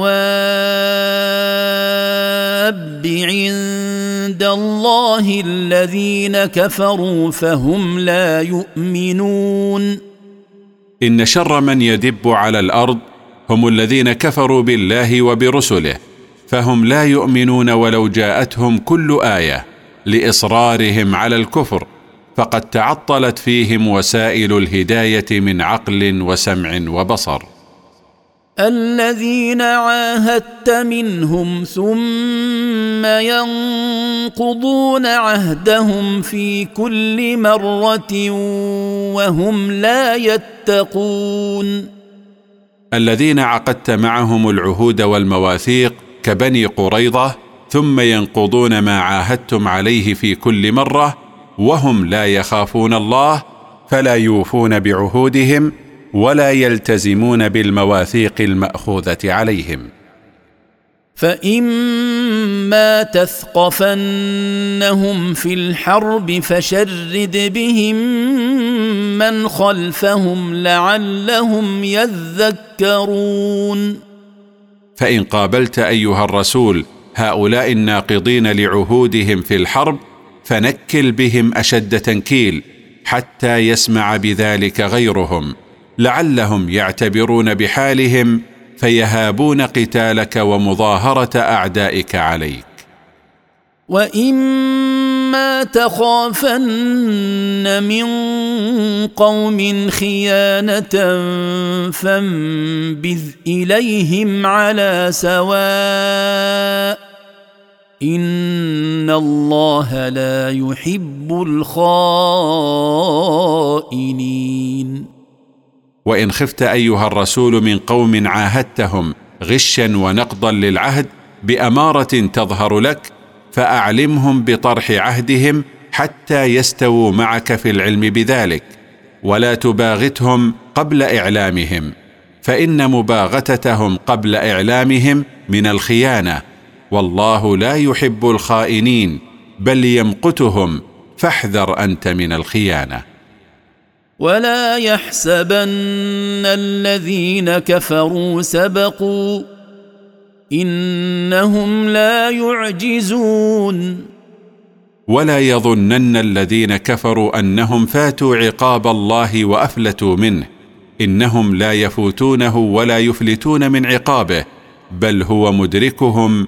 عند الله الذين كفروا فهم لا يؤمنون. إن شر من يدب على الأرض هم الذين كفروا بالله وبرسله فهم لا يؤمنون ولو جاءتهم كل آية لإصرارهم على الكفر. فقد تعطلت فيهم وسائل الهداية من عقل وسمع وبصر. الذين عاهدت منهم ثم ينقضون عهدهم في كل مرة وهم لا يتقون. الذين عقدت معهم العهود والمواثيق كبني قريضه ثم ينقضون ما عاهدتم عليه في كل مرة وهم لا يخافون الله فلا يوفون بعهودهم ولا يلتزمون بالمواثيق المأخوذة عليهم. فاما تثقفنهم في الحرب فشرد بهم من خلفهم لعلهم يذكرون. فإن قابلت أيها الرسول هؤلاء الناقضين لعهودهم في الحرب فنكل بهم أشد تنكيل حتى يسمع بذلك غيرهم لعلهم يعتبرون بحالهم فيهابون قتالك ومظاهرة أعدائك عليك. واما تخافن من قوم خيانة فانبذ إليهم على سواء ان الله لا يحب الخائنين. وان خفت ايها الرسول من قوم عاهدتهم غشا ونقضا للعهد باماره تظهر لك فاعلمهم بطرح عهدهم حتى يستووا معك في العلم بذلك ولا تباغتهم قبل اعلامهم فان مباغتتهم قبل اعلامهم من الخيانه. والله لا يحب الخائنين بل يمقتهم فاحذر أنت من الخيانة. ولا يحسبن الذين كفروا سبقوا إنهم لا يعجزون. ولا يظنن الذين كفروا أنهم فاتوا عقاب الله وأفلتوا منه إنهم لا يفوتونه ولا يفلتون من عقابه بل هو مدركهم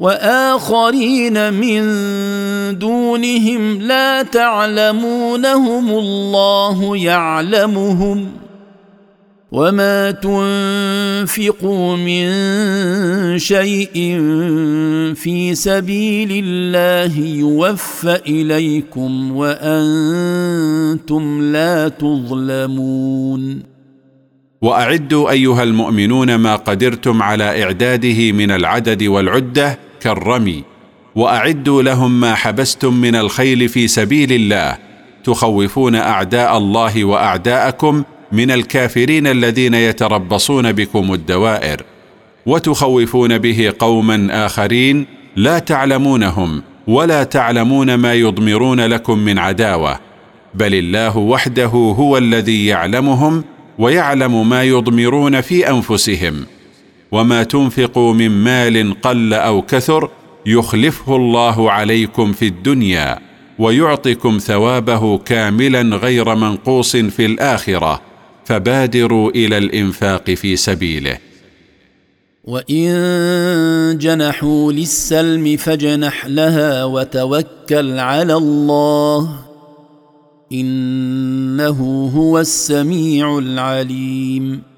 وآخرين من دونهم لا تعلمونهم الله يعلمهم وما تنفقوا من شيء في سبيل الله يوفى إليكم وأنتم لا تظلمون وأعدوا أيها المؤمنون ما قدرتم على إعداده من العدد والعدة كالرمي وأعدوا لهم ما حبستم من الخيل في سبيل الله تخوفون أعداء الله وأعداءكم من الكافرين الذين يتربصون بكم الدوائر وتخوفون به قوما آخرين لا تعلمونهم ولا تعلمون ما يضمرون لكم من عداوة بل الله وحده هو الذي يعلمهم ويعلم ما يضمرون في أنفسهم. وما تنفقوا من مال قل أو كثر يخلفه الله عليكم في الدنيا ويعطكم ثوابه كاملا غير منقوص في الآخرة فبادروا إلى الإنفاق في سبيله. وإن جنحوا للسلم فاجنح لها وتوكل على الله إنه هو السميع العليم.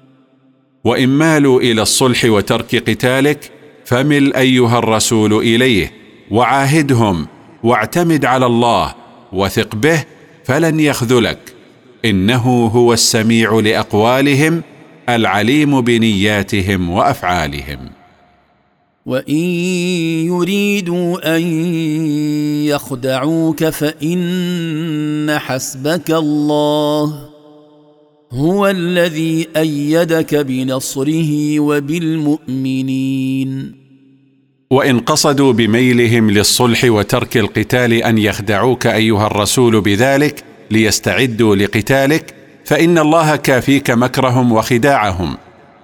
وإن مالوا إلى الصلح وترك قتالك فمل أيها الرسول إليه وعاهدهم واعتمد على الله وثق به فلن يخذلك. إنه هو السميع لأقوالهم العليم بنياتهم وأفعالهم. وإن يريدوا أن يخدعوك فإن حسبك الله. هو الذي أيدك بنصره وبالمؤمنين. وإن قصدوا بميلهم للصلح وترك القتال أن يخدعوك أيها الرسول بذلك ليستعدوا لقتالك فإن الله كافيك مكرهم وخداعهم.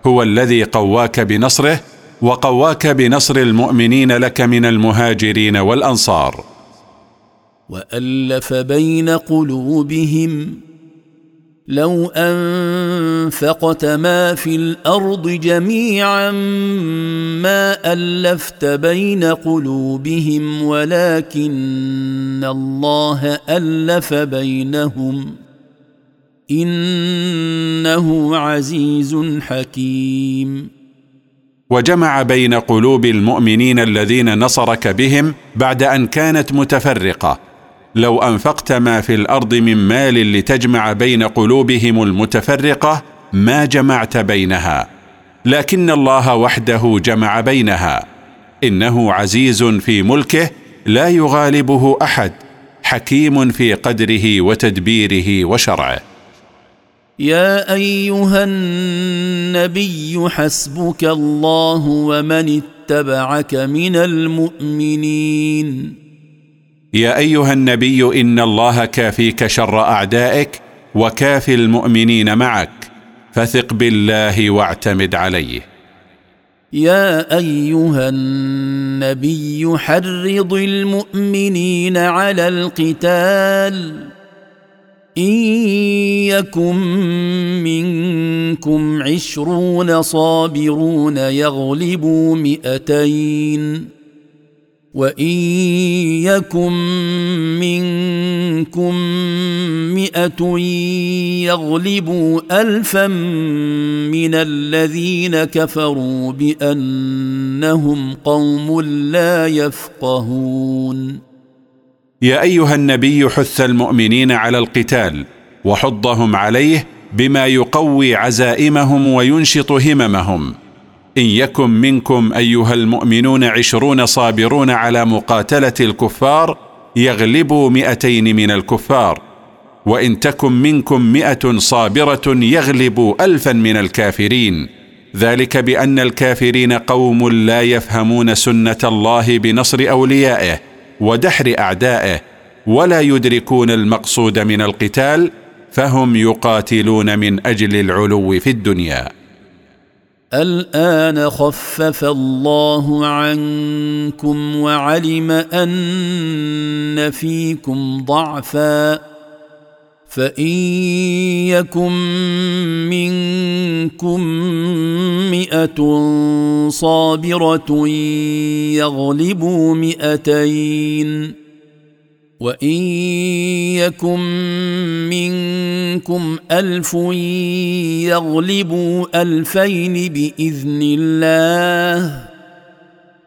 هو الذي قواك بنصره وقواك بنصر المؤمنين لك من المهاجرين والأنصار. وألف بين قلوبهم لو أنفقت ما في الأرض جميعا ما ألفت بين قلوبهم ولكن الله ألف بينهم. إنه عزيز حكيم. وجمع بين قلوب المؤمنين الذين نصرك بهم بعد أن كانت متفرقة. لو أنفقت ما في الأرض من مال لتجمع بين قلوبهم المتفرقة ما جمعت بينها. لكن الله وحده جمع بينها. إنه عزيز في ملكه لا يغالبه أحد. حكيم في قدره وتدبيره وشرعه. يا أيها النبي حسبك الله ومن اتبعك من المؤمنين. يا أيها النبي إن الله كافيك شر أعدائك وكافي المؤمنين معك فثق بالله واعتمد عليه. يا أيها النبي حرض المؤمنين على القتال. إن يكن منكم عشرون صابرون يغلبوا مئتين. وان يكن منكم مئه يغلبوا الفا من الذين كفروا بانهم قوم لا يفقهون يا ايها النبي حث المؤمنين على القتال وحضهم عليه بما يقوي عزائمهم وينشط هممهم ان يكن منكم أيها المؤمنون عشرون صابرون على مقاتلة الكفار يغلبوا مئتين من الكفار وإن تكن منكم مئة صابرة يغلبوا الفا من الكافرين. ذلك بأن الكافرين قوم لا يفهمون سنة الله بنصر أوليائه ودحر أعدائه ولا يدركون المقصود من القتال فهم يقاتلون من أجل العلو في الدنيا. الآن خفف الله عنكم وعلم أن فيكم ضعفا فإن يكن منكم مئة صابرة يغلبوا مئتين وان يكن منكم الف يغلبوا الفين باذن الله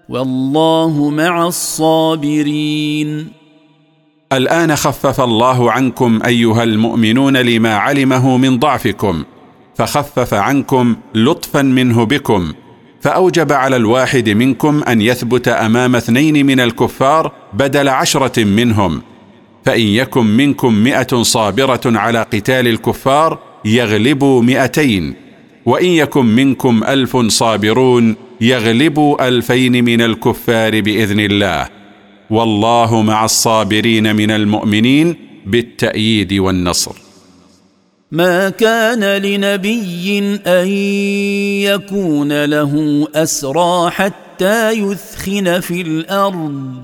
والله مع الصابرين الآن خفف الله عنكم أيها المؤمنون لما علمه من ضعفكم فخفف عنكم لطفا منه بكم. فأوجب على الواحد منكم أن يثبت أمام اثنين من الكفار بدل عشرة منهم. فإن يكن منكم مئة صابرة على قتال الكفار يغلبوا مئتين وإن يكن منكم ألف صابرون يغلبوا ألفين من الكفار بإذن الله. والله مع الصابرين من المؤمنين بالتأييد والنصر. ما كان لنبي أن يكون له أسرى حتى يثخن في الأرض.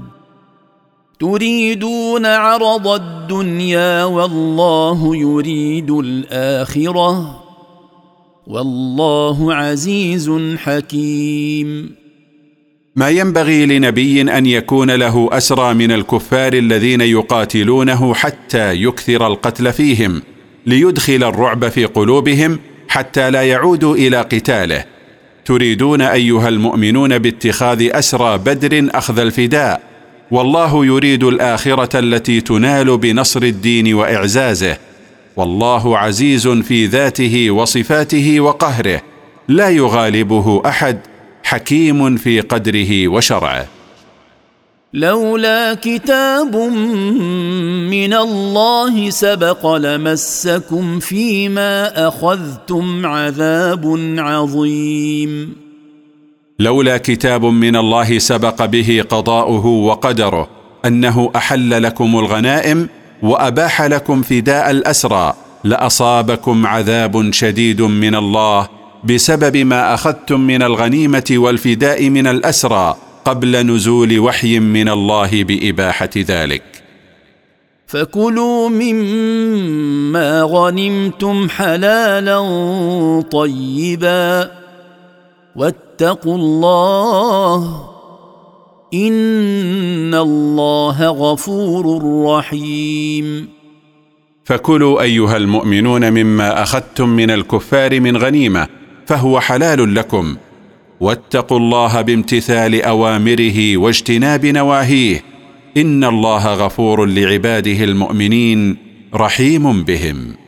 تريدون عرض الدنيا والله يريد الآخرة. والله عزيز حكيم. ما ينبغي لنبي أن يكون له أسرى من الكفار الذين يقاتلونه حتى يكثر القتل فيهم. ليدخل الرعب في قلوبهم حتى لا يعودوا إلى قتاله. تريدون أيها المؤمنون باتخاذ أسرى بدر أخذ الفداء. والله يريد الآخرة التي تنال بنصر الدين وإعزازه. والله عزيز في ذاته وصفاته وقهره. لا يغالبه أحد. حكيم في قدره وشرعه. لولا كتاب من الله سبق لمسكم فيما أخذتم عذاب عظيم. لولا كتاب من الله سبق به قضاؤه وقدره أنه أحل لكم الغنائم وأباح لكم فداء الأسرى لأصابكم عذاب شديد من الله بسبب ما أخذتم من الغنيمة والفداء من الأسرى. قبل نزول وحي من الله بإباحة ذلك. فكلوا مما غنمتم حلالا طيبا واتقوا الله إن الله غفور رحيم. فكلوا أيها المؤمنون مما أخذتم من الكفار من غنيمة فهو حلال لكم. واتقوا الله بامتثال أوامره واجتناب نواهيه. إن الله غفور لعباده المؤمنين رحيم بهم.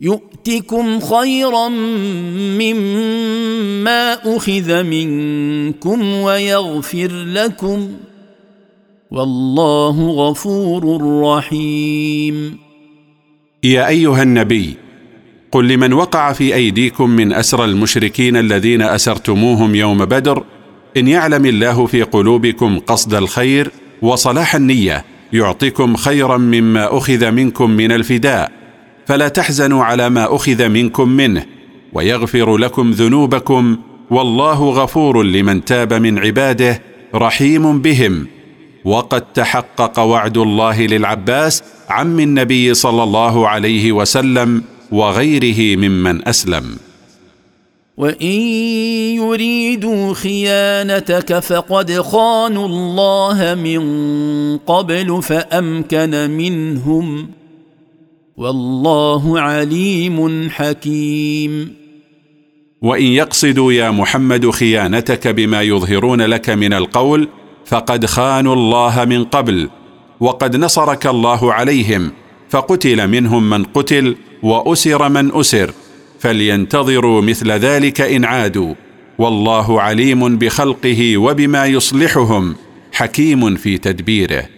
يؤتكم خيرا مما أخذ منكم ويغفر لكم والله غفور رحيم. يا أيها النبي قل لمن وقع في أيديكم من اسرى المشركين الذين أسرتموهم يوم بدر إن يعلم الله في قلوبكم قصد الخير وصلاح النية يعطيكم خيرا مما أخذ منكم من الفداء. فلا تحزنوا على ما أخذ منكم منه ويغفر لكم ذنوبكم والله غفور لمن تاب من عباده رحيم بهم. وقد تحقق وعد الله للعباس عم النبي صلى الله عليه وسلم وغيره ممن أسلم. وإن يريدوا خيانتك فقد خانوا الله من قبل فأمكن منهم والله عليم حكيم. وإن يقصدوا يا محمد خيانتك بما يظهرون لك من القول فقد خانوا الله من قبل وقد نصرك الله عليهم فقتل منهم من قتل وأسر من أسر فلينتظروا مثل ذلك إن عادوا. والله عليم بخلقه وبما يصلحهم حكيم في تدبيره.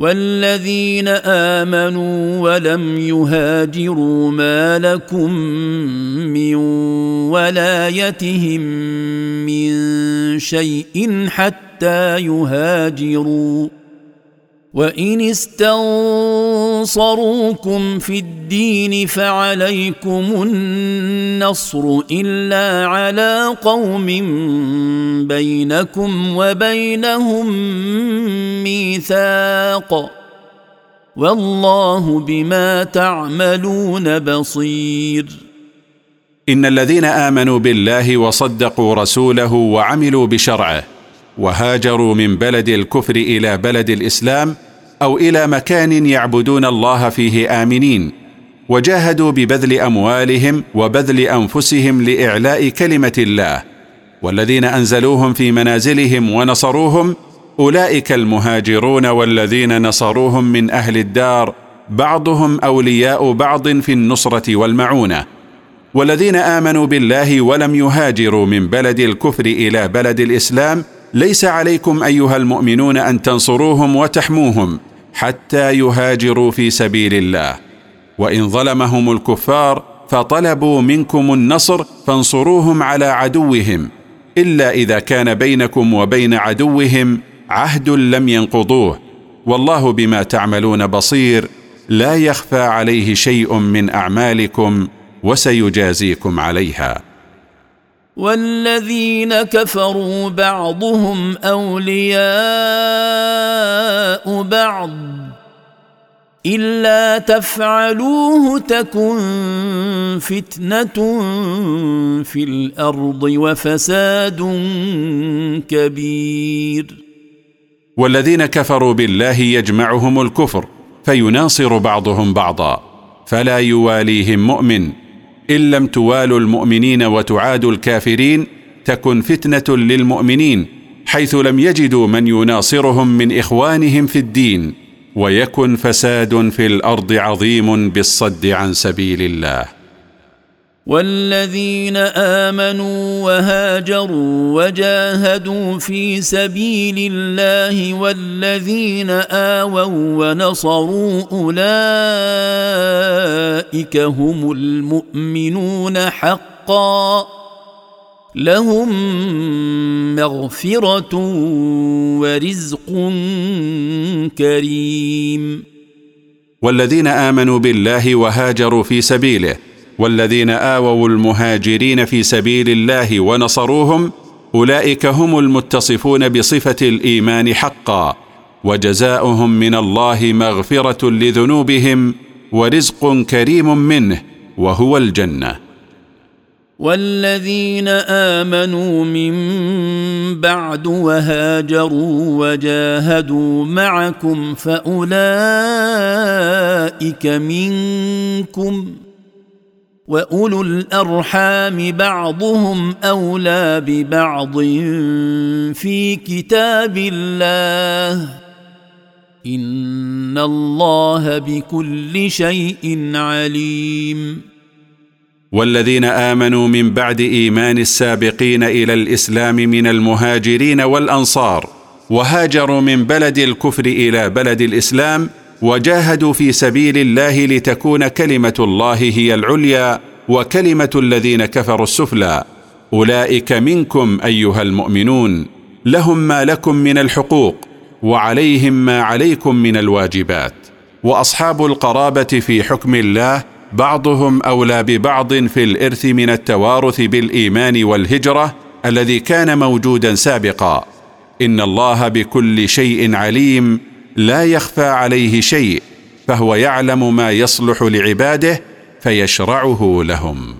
والذين آمنوا ولم يهاجروا ما لكم من ولايتهم من شيء حتى يهاجروا وان استنصروكم في الدين فعليكم النصر الا على قوم بينكم وبينهم ميثاق والله بما تعملون بصير ان الذين امنوا بالله وصدقوا رسوله وعملوا بشرعه وهاجروا من بلد الكفر إلى بلد الإسلام أو إلى مكان يعبدون الله فيه آمنين وجاهدوا ببذل أموالهم وبذل أنفسهم لإعلاء كلمة الله. والذين أنزلوهم في منازلهم ونصروهم أولئك المهاجرون والذين نصروهم من أهل الدار بعضهم أولياء بعض في النصرة والمعونة. والذين آمنوا بالله ولم يهاجروا من بلد الكفر إلى بلد الإسلام ليس عليكم أيها المؤمنون أن تنصروهم وتحموهم حتى يهاجروا في سبيل الله. وإن ظلمهم الكفار فطلبوا منكم النصر فانصروهم على عدوهم إلا إذا كان بينكم وبين عدوهم عهد لم ينقضوه. والله بما تعملون بصير لا يخفى عليه شيء من أعمالكم وسيجازيكم عليها. والذين كفروا بعضهم أولياء بعض. إلا تفعلوه تكن فتنة في الأرض وفساد كبير. والذين كفروا بالله يجمعهم الكفر فيناصر بعضهم بعضا فلا يواليهم مؤمن إن لم توالوا المؤمنين وتعادوا الكافرين تكن فتنة للمؤمنين حيث لم يجدوا من يناصرهم من إخوانهم في الدين ويكن فساد في الأرض عظيم بالصد عن سبيل الله. والذين آمنوا وهاجروا وجاهدوا في سبيل الله والذين آووا ونصروا أولئك هم المؤمنون حقا لهم مغفرة ورزق كريم. والذين آمنوا بالله وهاجروا في سبيله والذين آووا المهاجرين في سبيل الله ونصروهم أولئك هم المتصفون بصفة الإيمان حقا وجزاؤهم من الله مغفرة لذنوبهم ورزق كريم منه وهو الجنة. والذين آمنوا من بعد وهاجروا وجاهدوا معكم فأولئك منكم. واولو الارحام بعضهم اولى ببعض في كتاب الله ان الله بكل شيء عليم. والذين امنوا من بعد ايمان السابقين إلى الاسلام من المهاجرين والانصار وهاجروا من بلد الكفر إلى بلد الاسلام وجاهدوا في سبيل الله لتكون كلمة الله هي العليا وكلمة الذين كفروا السفلى. أولئك منكم أيها المؤمنون. لهم ما لكم من الحقوق وعليهم ما عليكم من الواجبات. وأصحاب القرابة في حكم الله بعضهم أولى ببعض في الإرث من التوارث بالإيمان والهجرة الذي كان موجودا سابقا. إن الله بكل شيء عليم. لا يخفى عليه شيء فهو يعلم ما يصلح لعباده فيشرعه لهم.